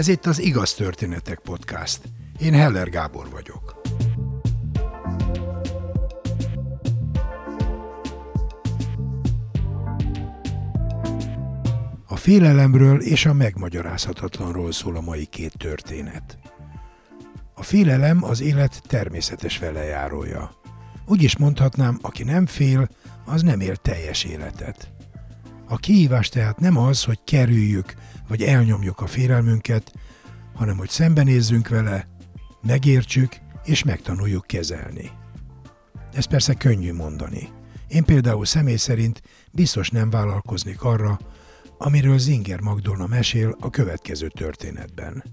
Ez itt az Igaz Történetek Podcast. Én Heller Gábor vagyok. A félelemről és a megmagyarázhatatlanról szól a mai két történet. A félelem az élet természetes velejárója. Úgy is mondhatnám, aki nem fél, az nem él teljes életet. A kihívás tehát nem az, hogy kerüljük vagy elnyomjuk a félelmünket, hanem hogy szembenézzünk vele, megértsük és megtanuljuk kezelni. Ez persze könnyű mondani. Én például személy szerint biztos nem vállalkoznék arra, amiről Zinger Magdolna mesél a következő történetben.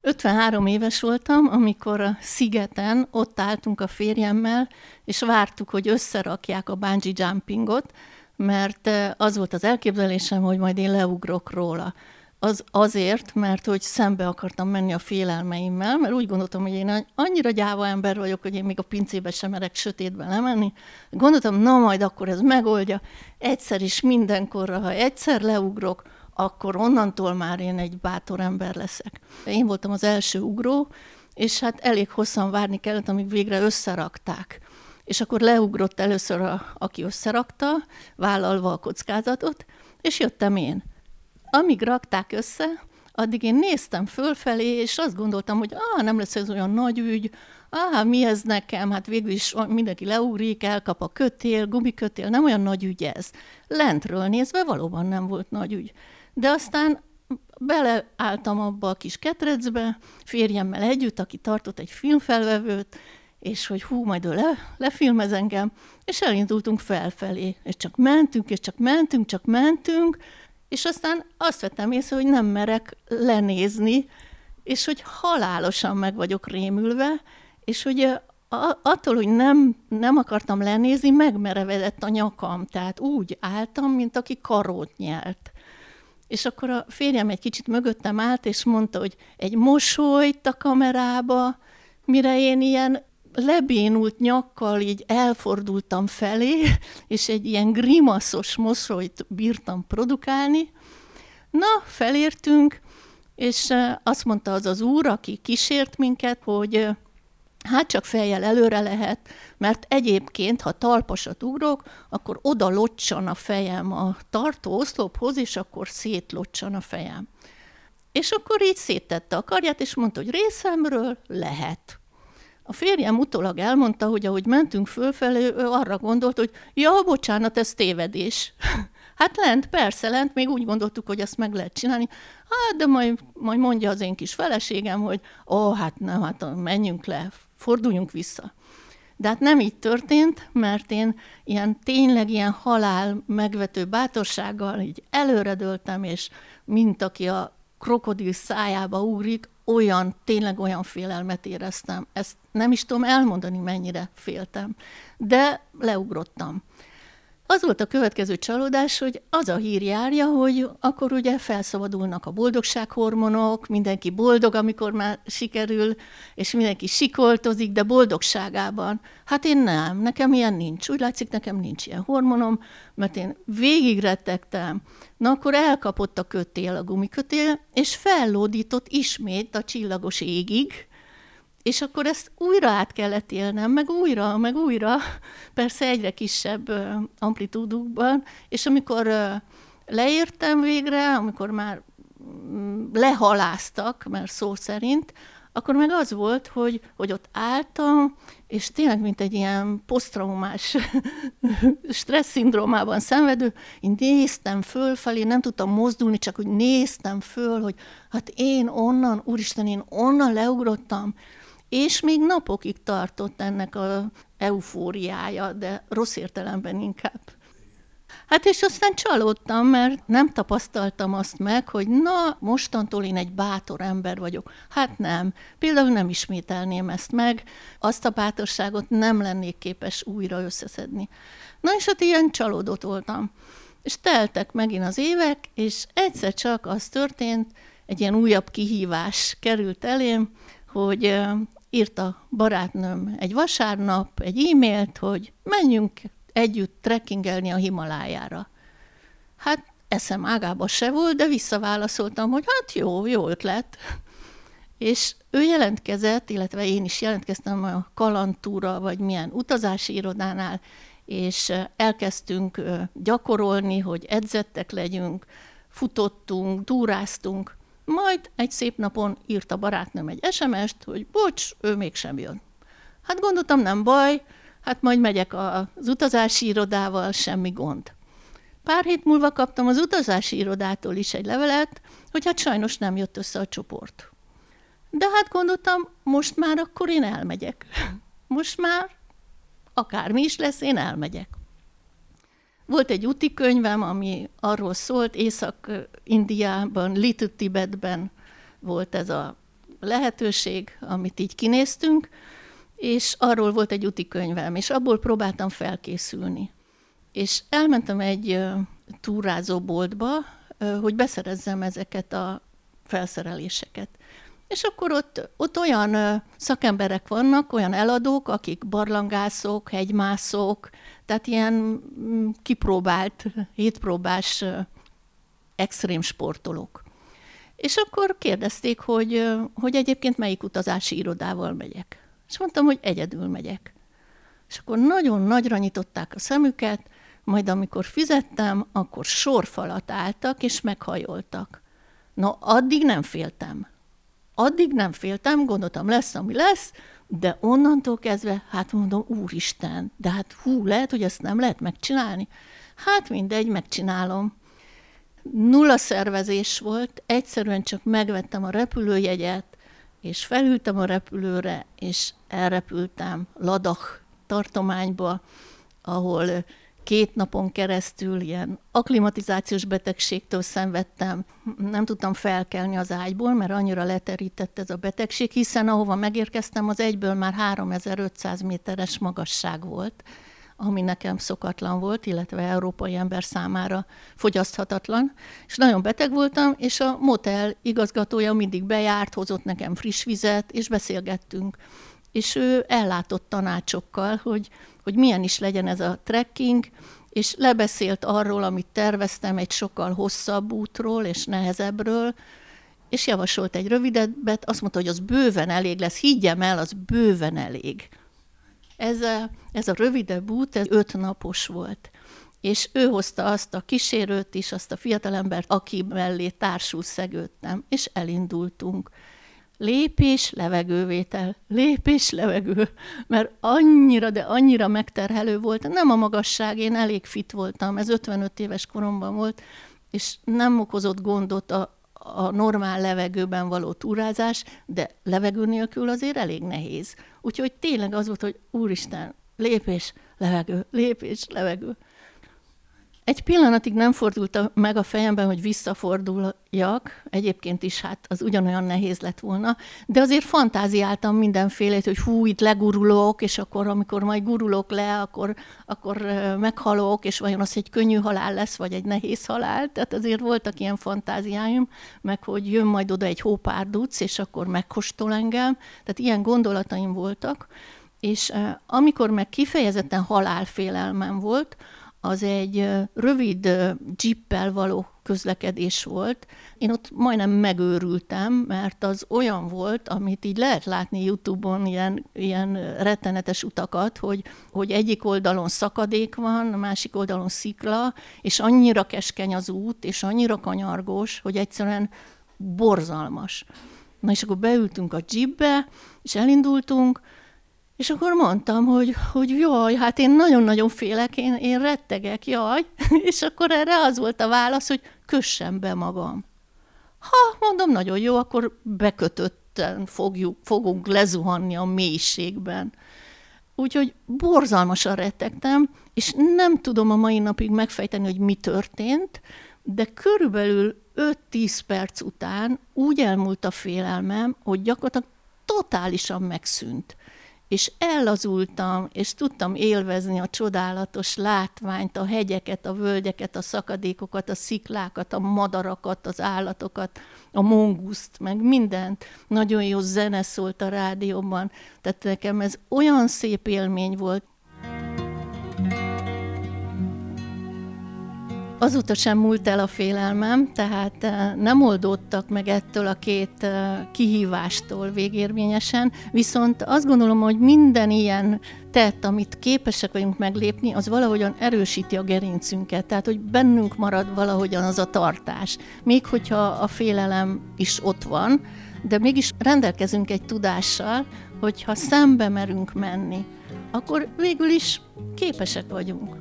53 éves voltam, amikor a szigeten ott álltunk a férjemmel, és vártuk, hogy összerakják a bungee jumpingot, mert az volt az elképzelésem, hogy majd én leugrok róla. Az azért, mert hogy szembe akartam menni a félelmeimmel, mert úgy gondoltam, hogy én annyira gyáva ember vagyok, hogy én még a pincébe sem merek sötétbe lemenni. Gondoltam, na majd akkor ez megoldja. Egyszer is mindenkorra, ha egyszer leugrok, akkor onnantól már én egy bátor ember leszek. Én voltam az első ugró, és hát elég hosszan várni kellett, amíg végre összerakták. És akkor leugrott először, a, aki összerakta, vállalva a kockázatot, és jöttem én. Amíg rakták össze, addig én néztem fölfelé, és azt gondoltam, hogy ah, nem lesz ez olyan nagy ügy, ah, mi ez nekem, hát végül is mindenki leugrik, elkap a kötél, gumikötél, nem olyan nagy ügy ez. Lentről nézve valóban nem volt nagy ügy. De aztán beleálltam abba a kis ketrecbe, férjemmel együtt, aki tartott egy filmfelvevőt, és hogy hú, majd ő le, lefilmez engem, és elindultunk felfelé, és csak mentünk, és csak mentünk, csak mentünk, és aztán azt vettem észre, hogy nem merek lenézni, és hogy halálosan meg vagyok rémülve, és hogy attól, hogy nem, nem akartam lenézni, megmerevedett a nyakam, tehát úgy álltam, mint aki karót nyelt. És akkor a férjem egy kicsit mögöttem állt, és mondta, hogy egy mosolyt a kamerába, mire én ilyen lebénult nyakkal így elfordultam felé, és egy ilyen grimaszos mosolyt bírtam produkálni. Na, felértünk, és azt mondta az az úr, aki kísért minket, hogy hát csak fejjel előre lehet, mert egyébként, ha talpasat ugrok, akkor oda locsan a fejem a tartó oszlophoz, és akkor szétlocsan a fejem. És akkor így széttette a karját, és mondta, hogy részemről lehet. A férjem utólag elmondta, hogy ahogy mentünk fölfelé, ő arra gondolt, hogy ja, bocsánat, ez tévedés. hát lent, persze lent, még úgy gondoltuk, hogy ezt meg lehet csinálni. Hát, de majd, majd mondja az én kis feleségem, hogy ó, hát nem, hát menjünk le, forduljunk vissza. De hát nem így történt, mert én ilyen tényleg ilyen halál megvető bátorsággal így előredöltem, és mint aki a krokodil szájába ugrik, olyan, tényleg olyan félelmet éreztem. Ezt nem is tudom elmondani, mennyire féltem. De leugrottam. Az volt a következő csalódás, hogy az a hír járja, hogy akkor ugye felszabadulnak a boldogsághormonok, mindenki boldog, amikor már sikerül, és mindenki sikoltozik, de boldogságában. Hát én nem, nekem ilyen nincs. Úgy látszik, nekem nincs ilyen hormonom, mert én végigrettegtem. Na akkor elkapott a kötél, a gumikötél, és fellódított ismét a csillagos égig, és akkor ezt újra át kellett élnem, meg újra, meg újra, persze egyre kisebb amplitúdukban, és amikor leértem végre, amikor már mm, lehaláztak, mert szó szerint, akkor meg az volt, hogy, hogy ott álltam, és tényleg, mint egy ilyen posztraumás stressz szindrómában szenvedő, én néztem fölfelé, nem tudtam mozdulni, csak úgy néztem föl, hogy hát én onnan, úristen, én onnan leugrottam, és még napokig tartott ennek a eufóriája, de rossz értelemben inkább. Hát és aztán csalódtam, mert nem tapasztaltam azt meg, hogy na, mostantól én egy bátor ember vagyok. Hát nem. Például nem ismételném ezt meg, azt a bátorságot nem lennék képes újra összeszedni. Na és hát ilyen csalódott voltam. És teltek megint az évek, és egyszer csak az történt, egy ilyen újabb kihívás került elém, hogy írta barátnőm egy vasárnap egy e-mailt, hogy menjünk együtt trekkingelni a Himalájára. Hát eszem ágába se volt, de visszaválaszoltam, hogy hát jó, jó ötlet. És ő jelentkezett, illetve én is jelentkeztem a kalantúra, vagy milyen utazási irodánál, és elkezdtünk gyakorolni, hogy edzettek legyünk, futottunk, túráztunk, majd egy szép napon írt a barátnőm egy SMS-t, hogy bocs, ő mégsem jön. Hát gondoltam, nem baj, hát majd megyek az utazási irodával, semmi gond. Pár hét múlva kaptam az utazási irodától is egy levelet, hogy hát sajnos nem jött össze a csoport. De hát gondoltam, most már akkor én elmegyek. Most már akármi is lesz, én elmegyek. Volt egy úti könyvem, ami arról szólt, Észak-Indiában, Little Tibetben volt ez a lehetőség, amit így kinéztünk, és arról volt egy úti könyvem, és abból próbáltam felkészülni. És elmentem egy túrázóboltba, hogy beszerezzem ezeket a felszereléseket. És akkor ott, ott olyan szakemberek vannak, olyan eladók, akik barlangászok, hegymászók, tehát ilyen mm, kipróbált, hétpróbás extrém sportolók. És akkor kérdezték, hogy, hogy egyébként melyik utazási irodával megyek. És mondtam, hogy egyedül megyek. És akkor nagyon nagyra nyitották a szemüket, majd amikor fizettem, akkor sorfalat álltak és meghajoltak. No, addig nem féltem. Addig nem féltem, gondoltam, lesz, ami lesz, de onnantól kezdve, hát mondom, úristen, de hát hú, lehet, hogy ezt nem lehet megcsinálni. Hát mindegy, megcsinálom. Nulla szervezés volt, egyszerűen csak megvettem a repülőjegyet, és felültem a repülőre, és elrepültem Ladakh tartományba, ahol két napon keresztül ilyen aklimatizációs betegségtől szenvedtem, nem tudtam felkelni az ágyból, mert annyira leterített ez a betegség, hiszen ahova megérkeztem, az egyből már 3500 méteres magasság volt, ami nekem szokatlan volt, illetve európai ember számára fogyaszthatatlan, és nagyon beteg voltam, és a motel igazgatója mindig bejárt, hozott nekem friss vizet, és beszélgettünk. És ő ellátott tanácsokkal, hogy hogy milyen is legyen ez a trekking, és lebeszélt arról, amit terveztem, egy sokkal hosszabb útról és nehezebbről, és javasolt egy rövidebbet, azt mondta, hogy az bőven elég lesz, higgyem el, az bőven elég. Ez a, ez a rövidebb út, ez öt napos volt. És ő hozta azt a kísérőt is, azt a fiatalembert, aki mellé társul szegődtem, és elindultunk lépés, levegővétel, lépés, levegő, mert annyira, de annyira megterhelő volt. Nem a magasság, én elég fit voltam, ez 55 éves koromban volt, és nem okozott gondot a, a normál levegőben való túrázás, de levegő nélkül azért elég nehéz. Úgyhogy tényleg az volt, hogy úristen, lépés, levegő, lépés, levegő. Egy pillanatig nem fordult meg a fejemben, hogy visszaforduljak, egyébként is hát az ugyanolyan nehéz lett volna, de azért fantáziáltam mindenfélét, hogy hú, itt legurulok, és akkor, amikor majd gurulok le, akkor, akkor meghalok, és vajon az egy könnyű halál lesz, vagy egy nehéz halál. Tehát azért voltak ilyen fantáziáim, meg hogy jön majd oda egy hópárduc, és akkor megkóstol engem. Tehát ilyen gondolataim voltak. És amikor meg kifejezetten halálfélelmem volt, az egy rövid jeeppel való közlekedés volt. Én ott majdnem megőrültem, mert az olyan volt, amit így lehet látni YouTube-on, ilyen, ilyen rettenetes utakat, hogy, hogy egyik oldalon szakadék van, a másik oldalon szikla, és annyira keskeny az út, és annyira kanyargós, hogy egyszerűen borzalmas. Na és akkor beültünk a jeepbe, és elindultunk, és akkor mondtam, hogy, hogy jaj, hát én nagyon-nagyon félek, én, én rettegek, jaj. És akkor erre az volt a válasz, hogy kössem be magam. Ha, mondom, nagyon jó, akkor bekötötten fogjuk, fogunk lezuhanni a mélységben. Úgyhogy borzalmasan rettegtem, és nem tudom a mai napig megfejteni, hogy mi történt, de körülbelül 5-10 perc után úgy elmúlt a félelmem, hogy gyakorlatilag totálisan megszűnt és ellazultam, és tudtam élvezni a csodálatos látványt, a hegyeket, a völgyeket, a szakadékokat, a sziklákat, a madarakat, az állatokat, a monguszt, meg mindent. Nagyon jó zene szólt a rádióban, tehát nekem ez olyan szép élmény volt. Azóta sem múlt el a félelmem, tehát eh, nem oldódtak meg ettől a két eh, kihívástól végérvényesen, viszont azt gondolom, hogy minden ilyen tett, amit képesek vagyunk meglépni, az valahogyan erősíti a gerincünket, tehát hogy bennünk marad valahogyan az a tartás. Még hogyha a félelem is ott van, de mégis rendelkezünk egy tudással, hogyha szembe merünk menni, akkor végül is képesek vagyunk.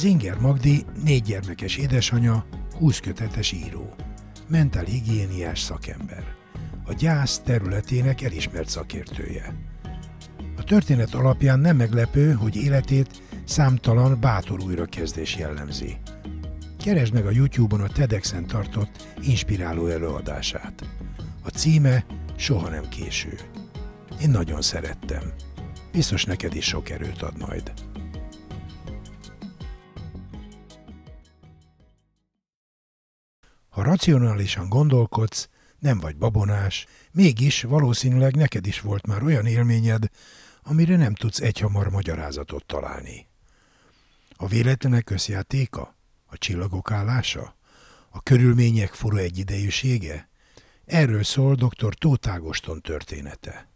Zinger Magdi négy gyermekes édesanyja, 20 kötetes író, mentálhigiéniás szakember, a gyász területének elismert szakértője. A történet alapján nem meglepő, hogy életét számtalan bátor újrakezdés jellemzi. Keresd meg a YouTube-on a TEDx-en tartott inspiráló előadását. A címe Soha nem késő. Én nagyon szerettem. Biztos neked is sok erőt ad majd. Ha racionálisan gondolkodsz, nem vagy babonás, mégis valószínűleg neked is volt már olyan élményed, amire nem tudsz egyhamar magyarázatot találni. A véletlenek összjátéka? A csillagok állása? A körülmények fura egyidejűsége? Erről szól dr. Tóth Ágoston története.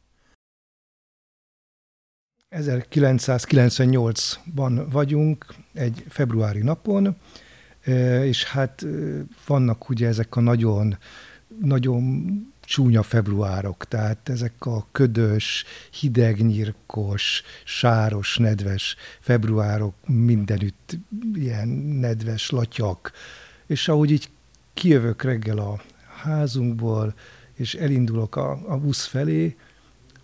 1998-ban vagyunk, egy februári napon, és hát vannak ugye ezek a nagyon, nagyon csúnya februárok, tehát ezek a ködös, hidegnyirkos, sáros, nedves februárok, mindenütt ilyen nedves latyak, és ahogy így kijövök reggel a házunkból, és elindulok a, a busz felé,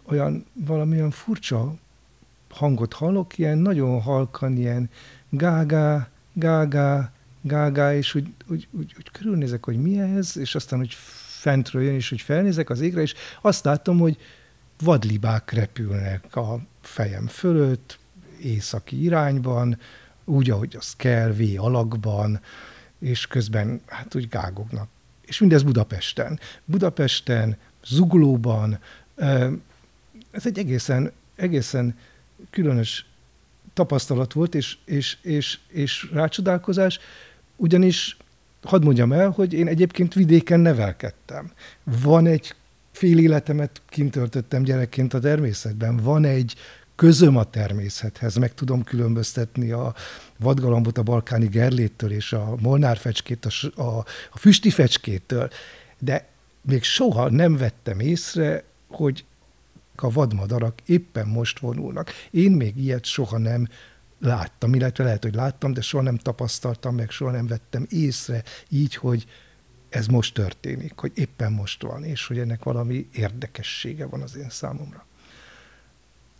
olyan valamilyen furcsa hangot hallok, ilyen nagyon halkan, ilyen gágá, gágá, gágá, és úgy, úgy, úgy, úgy körülnézek, hogy mi ez, és aztán hogy fentről jön, és hogy felnézek az égre, és azt látom, hogy vadlibák repülnek a fejem fölött, északi irányban, úgy, ahogy az kell, V alakban, és közben hát úgy gágognak. És mindez Budapesten. Budapesten, Zuglóban, ez egy egészen, egészen különös tapasztalat volt, és, és, és, és rácsodálkozás, ugyanis hadd mondjam el, hogy én egyébként vidéken nevelkedtem. Van egy fél életemet kint töltöttem gyerekként a természetben. Van egy közöm a természethez, meg tudom különböztetni a vadgalambot a balkáni gerléttől és a molnárfecskét a, a, a füsti fecskétől, de még soha nem vettem észre, hogy a vadmadarak éppen most vonulnak. Én még ilyet soha nem láttam, illetve lehet, hogy láttam, de soha nem tapasztaltam meg, soha nem vettem észre így, hogy ez most történik, hogy éppen most van, és hogy ennek valami érdekessége van az én számomra.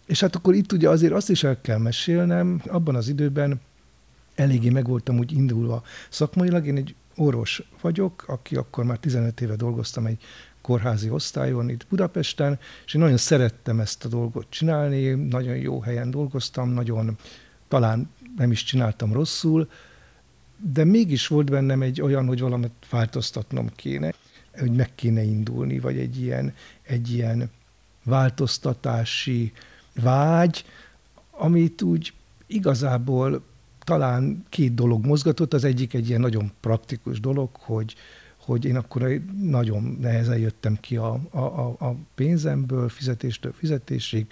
És hát akkor itt ugye azért azt is el kell mesélnem, abban az időben eléggé meg voltam úgy indulva szakmailag, én egy orvos vagyok, aki akkor már 15 éve dolgoztam egy kórházi osztályon itt Budapesten, és én nagyon szerettem ezt a dolgot csinálni, nagyon jó helyen dolgoztam, nagyon talán nem is csináltam rosszul, de mégis volt bennem egy olyan, hogy valamit változtatnom kéne, hogy meg kéne indulni, vagy egy ilyen, egy ilyen változtatási vágy, amit úgy igazából talán két dolog mozgatott. Az egyik egy ilyen nagyon praktikus dolog, hogy, hogy én akkor nagyon nehezen jöttem ki a, a, a pénzemből, fizetéstől fizetésig,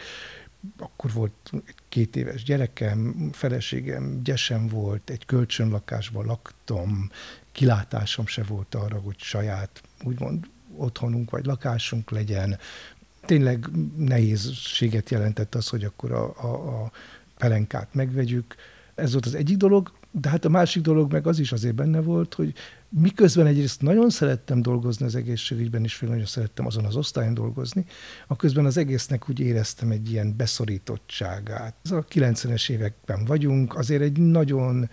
akkor volt két éves gyerekem, feleségem gyesem volt, egy kölcsönlakásban laktam, kilátásom se volt arra, hogy saját úgymond otthonunk vagy lakásunk legyen. Tényleg nehézséget jelentett az, hogy akkor a, a, a pelenkát megvegyük. Ez volt az egyik dolog, de hát a másik dolog meg az is azért benne volt, hogy miközben egyrészt nagyon szerettem dolgozni az egészségügyben, és nagyon szerettem azon az osztályon dolgozni, közben az egésznek úgy éreztem egy ilyen beszorítottságát. Ez a 90-es években vagyunk, azért egy nagyon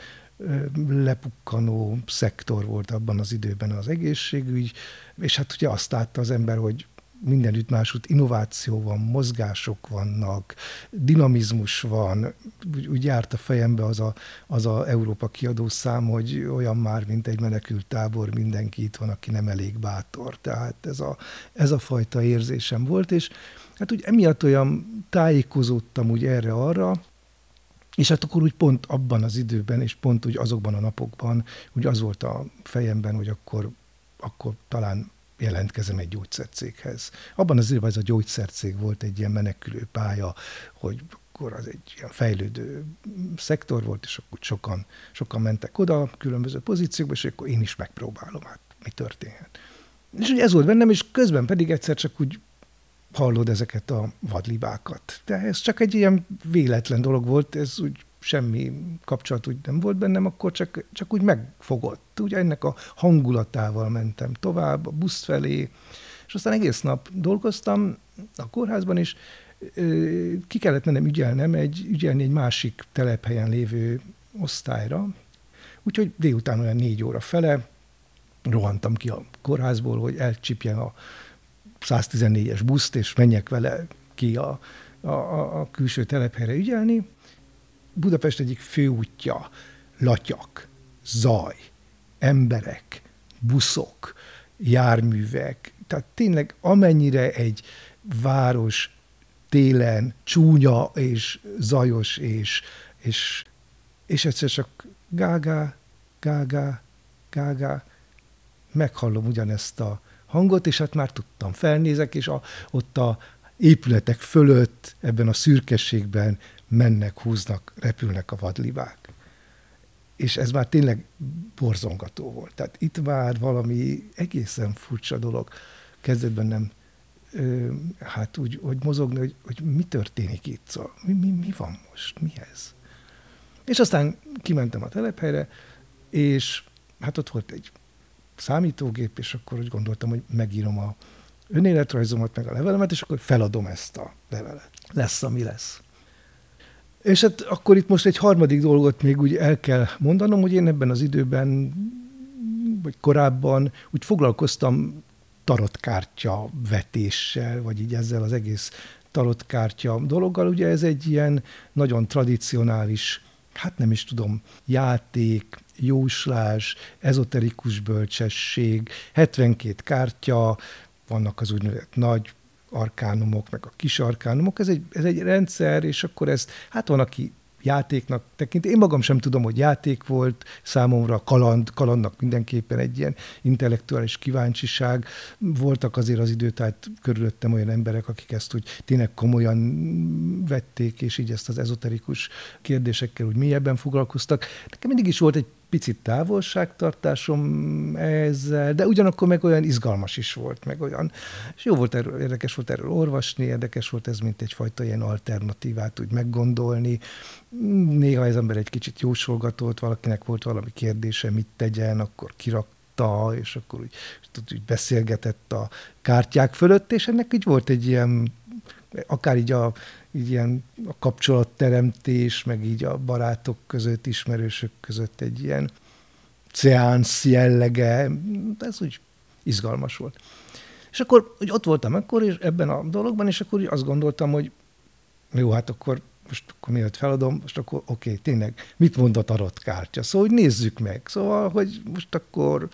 lepukkanó szektor volt abban az időben az egészségügy, és hát ugye azt látta az ember, hogy mindenütt másút innováció van, mozgások vannak, dinamizmus van. Úgy, úgy járt a fejembe az a, az a Európa kiadó szám, hogy olyan már, mint egy menekült tábor, mindenki itt van, aki nem elég bátor. Tehát ez a, ez a fajta érzésem volt, és hát úgy emiatt olyan tájékozódtam úgy erre-arra, és hát akkor úgy pont abban az időben, és pont úgy azokban a napokban, úgy az volt a fejemben, hogy akkor, akkor talán jelentkezem egy gyógyszercéghez. Abban az időben ez a gyógyszercég volt egy ilyen menekülő pálya, hogy akkor az egy ilyen fejlődő szektor volt, és akkor sokan, sokan mentek oda különböző pozíciókba, és akkor én is megpróbálom, hát mi történhet. És ugye ez volt bennem, és közben pedig egyszer csak úgy hallod ezeket a vadlibákat. De ez csak egy ilyen véletlen dolog volt, ez úgy semmi kapcsolat úgy nem volt bennem, akkor csak, csak úgy megfogott. Ugye ennek a hangulatával mentem tovább a busz felé, és aztán egész nap dolgoztam a kórházban, és ki kellett mennem ügyelnem egy, ügyelni egy másik telephelyen lévő osztályra, úgyhogy délután olyan négy óra fele rohantam ki a kórházból, hogy elcsipjen a 114-es buszt, és menjek vele ki a, a, a külső telephelyre ügyelni. Budapest egyik főútja, latyak, zaj, emberek, buszok, járművek, tehát tényleg amennyire egy város télen csúnya és zajos, és, és, és egyszer csak gágá, gágá, gágá, meghallom ugyanezt a hangot, és hát már tudtam, felnézek, és a, ott a épületek fölött, ebben a szürkességben mennek, húznak, repülnek a vadlibák. És ez már tényleg borzongató volt. Tehát itt már valami egészen furcsa dolog kezdett nem ö, hát úgy, hogy mozogni, hogy, hogy mi történik itt, szóval mi, mi, mi van most, mi ez? És aztán kimentem a telephelyre, és hát ott volt egy számítógép, és akkor úgy gondoltam, hogy megírom a önéletrajzomat, meg a levelemet, és akkor feladom ezt a levelet. Lesz, ami lesz. És hát akkor itt most egy harmadik dolgot még úgy el kell mondanom, hogy én ebben az időben, vagy korábban úgy foglalkoztam tarotkártya vetéssel, vagy így ezzel az egész tarotkártya dologgal. Ugye ez egy ilyen nagyon tradicionális, hát nem is tudom, játék, jóslás, ezoterikus bölcsesség, 72 kártya, vannak az úgynevezett nagy arkánumok, meg a kis arkánumok, ez egy, ez egy rendszer, és akkor ez, hát van, aki játéknak tekint. Én magam sem tudom, hogy játék volt számomra, kaland, kalandnak mindenképpen egy ilyen intellektuális kíváncsiság. Voltak azért az idő, tehát körülöttem olyan emberek, akik ezt úgy tényleg komolyan vették, és így ezt az ezoterikus kérdésekkel úgy mélyebben foglalkoztak. Nekem mindig is volt egy picit távolságtartásom ezzel, de ugyanakkor meg olyan izgalmas is volt, meg olyan, és jó volt erről, érdekes volt erről olvasni, érdekes volt ez, mint egyfajta ilyen alternatívát úgy meggondolni. Néha az ember egy kicsit jósolgatott, valakinek volt valami kérdése, mit tegyen, akkor kirakta, és akkor úgy, úgy beszélgetett a kártyák fölött, és ennek így volt egy ilyen, akár így a így ilyen a kapcsolatteremtés, meg így a barátok között, ismerősök között egy ilyen ceánsz jellege, ez úgy izgalmas volt. És akkor hogy ott voltam akkor, és ebben a dologban, és akkor azt gondoltam, hogy jó, hát akkor most akkor mielőtt feladom, most akkor oké, okay, tényleg, mit mond a tarot kártya? Szóval, hogy nézzük meg. Szóval, hogy most akkor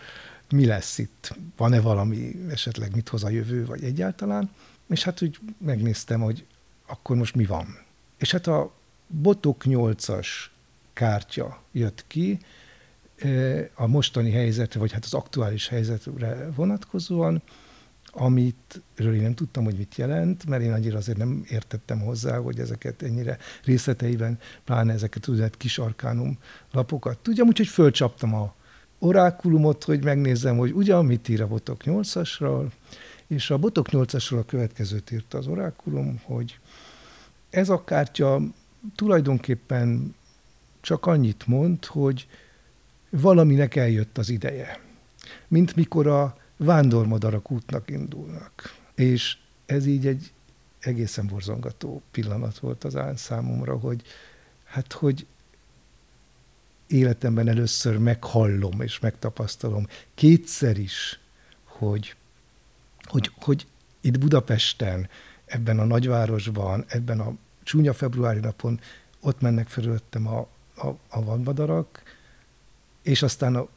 mi lesz itt? Van-e valami, esetleg mit hoz a jövő, vagy egyáltalán? És hát úgy megnéztem, hogy akkor most mi van? És hát a Botok 8-as kártya jött ki, a mostani helyzetre, vagy hát az aktuális helyzetre vonatkozóan, amit én nem tudtam, hogy mit jelent, mert én annyira azért nem értettem hozzá, hogy ezeket ennyire részleteiben, pláne ezeket úgynevezett kis arkánum lapokat tudjam, úgyhogy fölcsaptam a orákulumot, hogy megnézzem, hogy ugyan mit ír a Botok 8-asról, és a Botok 8-asról a következőt írta az orákulum, hogy ez a kártya tulajdonképpen csak annyit mond, hogy valaminek eljött az ideje. Mint mikor a vándormadarak útnak indulnak. És ez így egy egészen borzongató pillanat volt az án számomra, hogy hát, hogy életemben először meghallom és megtapasztalom kétszer is, hogy, hogy, hogy itt Budapesten, ebben a nagyvárosban, ebben a csúnya februári napon ott mennek fölöttem a, a, a vadmadarak, és aztán a,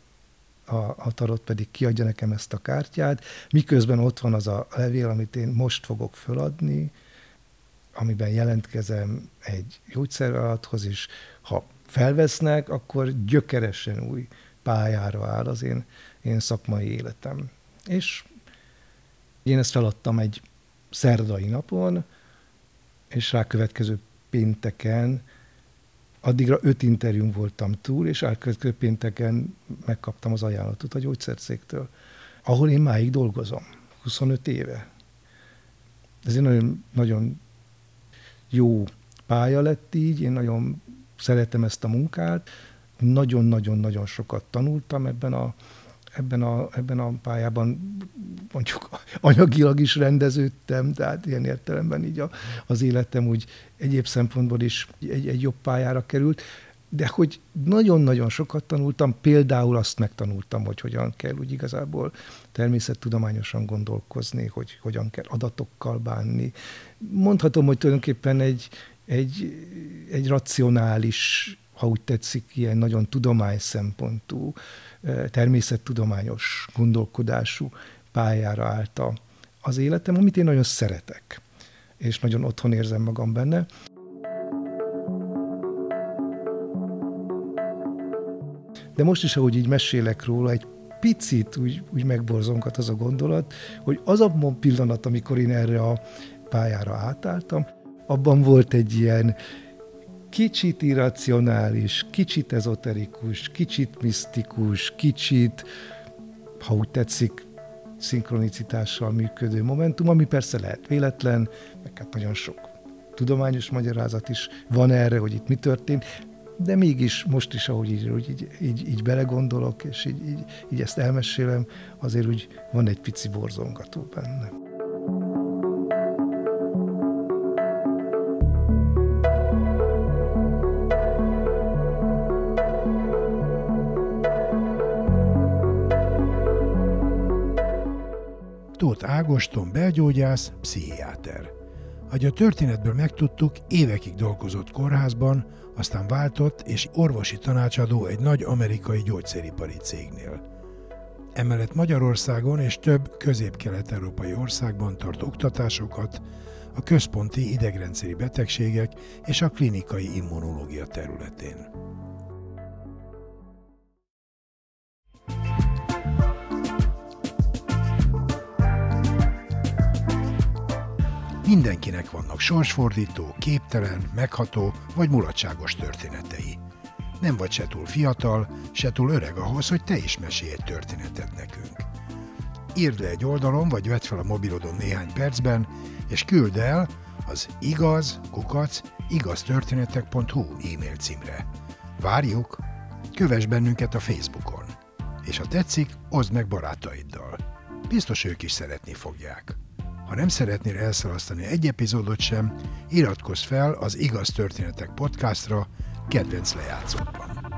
a, a tarot pedig kiadja nekem ezt a kártyát, miközben ott van az a levél, amit én most fogok föladni, amiben jelentkezem egy gyógyszerálathoz, és ha felvesznek, akkor gyökeresen új pályára áll az én, én szakmai életem. És én ezt feladtam egy szerdai napon, és rákövetkező pénteken, addigra öt interjún voltam túl, és rákövetkező pénteken megkaptam az ajánlatot a gyógyszercégtől, ahol én máig dolgozom, 25 éve. Ez egy nagyon, nagyon jó pálya lett így, én nagyon szeretem ezt a munkát, nagyon-nagyon-nagyon sokat tanultam ebben a, ebben a, ebben a pályában, mondjuk anyagilag is rendeződtem, tehát ilyen értelemben így a, az életem úgy egyéb szempontból is egy, egy jobb pályára került, de hogy nagyon-nagyon sokat tanultam, például azt megtanultam, hogy hogyan kell úgy igazából természettudományosan gondolkozni, hogy hogyan kell adatokkal bánni. Mondhatom, hogy tulajdonképpen egy, egy, egy racionális, ha úgy tetszik, ilyen nagyon tudomány szempontú, természettudományos gondolkodású pályára állt az életem, amit én nagyon szeretek, és nagyon otthon érzem magam benne. De most is, ahogy így mesélek róla, egy picit úgy, úgy megborzongat az a gondolat, hogy az a pillanat, amikor én erre a pályára átálltam, abban volt egy ilyen kicsit irracionális, kicsit ezoterikus, kicsit misztikus, kicsit, ha úgy tetszik, szinkronicitással működő momentum, ami persze lehet véletlen, meg hát nagyon sok tudományos magyarázat is van erre, hogy itt mi történt, de mégis most is, ahogy így, így, így, így belegondolok, és így, így, így ezt elmesélem, azért úgy van egy pici borzongató benne. Ágoston belgyógyász, pszichiáter. Ahogy a történetből megtudtuk, évekig dolgozott kórházban, aztán váltott és orvosi tanácsadó egy nagy amerikai gyógyszeripari cégnél. Emellett Magyarországon és több közép-kelet-európai országban tart oktatásokat a központi idegrendszeri betegségek és a klinikai immunológia területén. Mindenkinek vannak sorsfordító, képtelen, megható vagy mulatságos történetei. Nem vagy se túl fiatal, se túl öreg ahhoz, hogy te is mesélj egy történetet nekünk. Írd le egy oldalon, vagy vedd fel a mobilodon néhány percben, és küld el az igaz, kukac, igaztörténetek.hu e-mail címre. Várjuk! Kövess bennünket a Facebookon. És ha tetszik, oszd meg barátaiddal. Biztos ők is szeretni fogják. Ha nem szeretnél elszalasztani egy epizódot sem, iratkozz fel az Igaz Történetek podcastra kedvenc lejátszókban.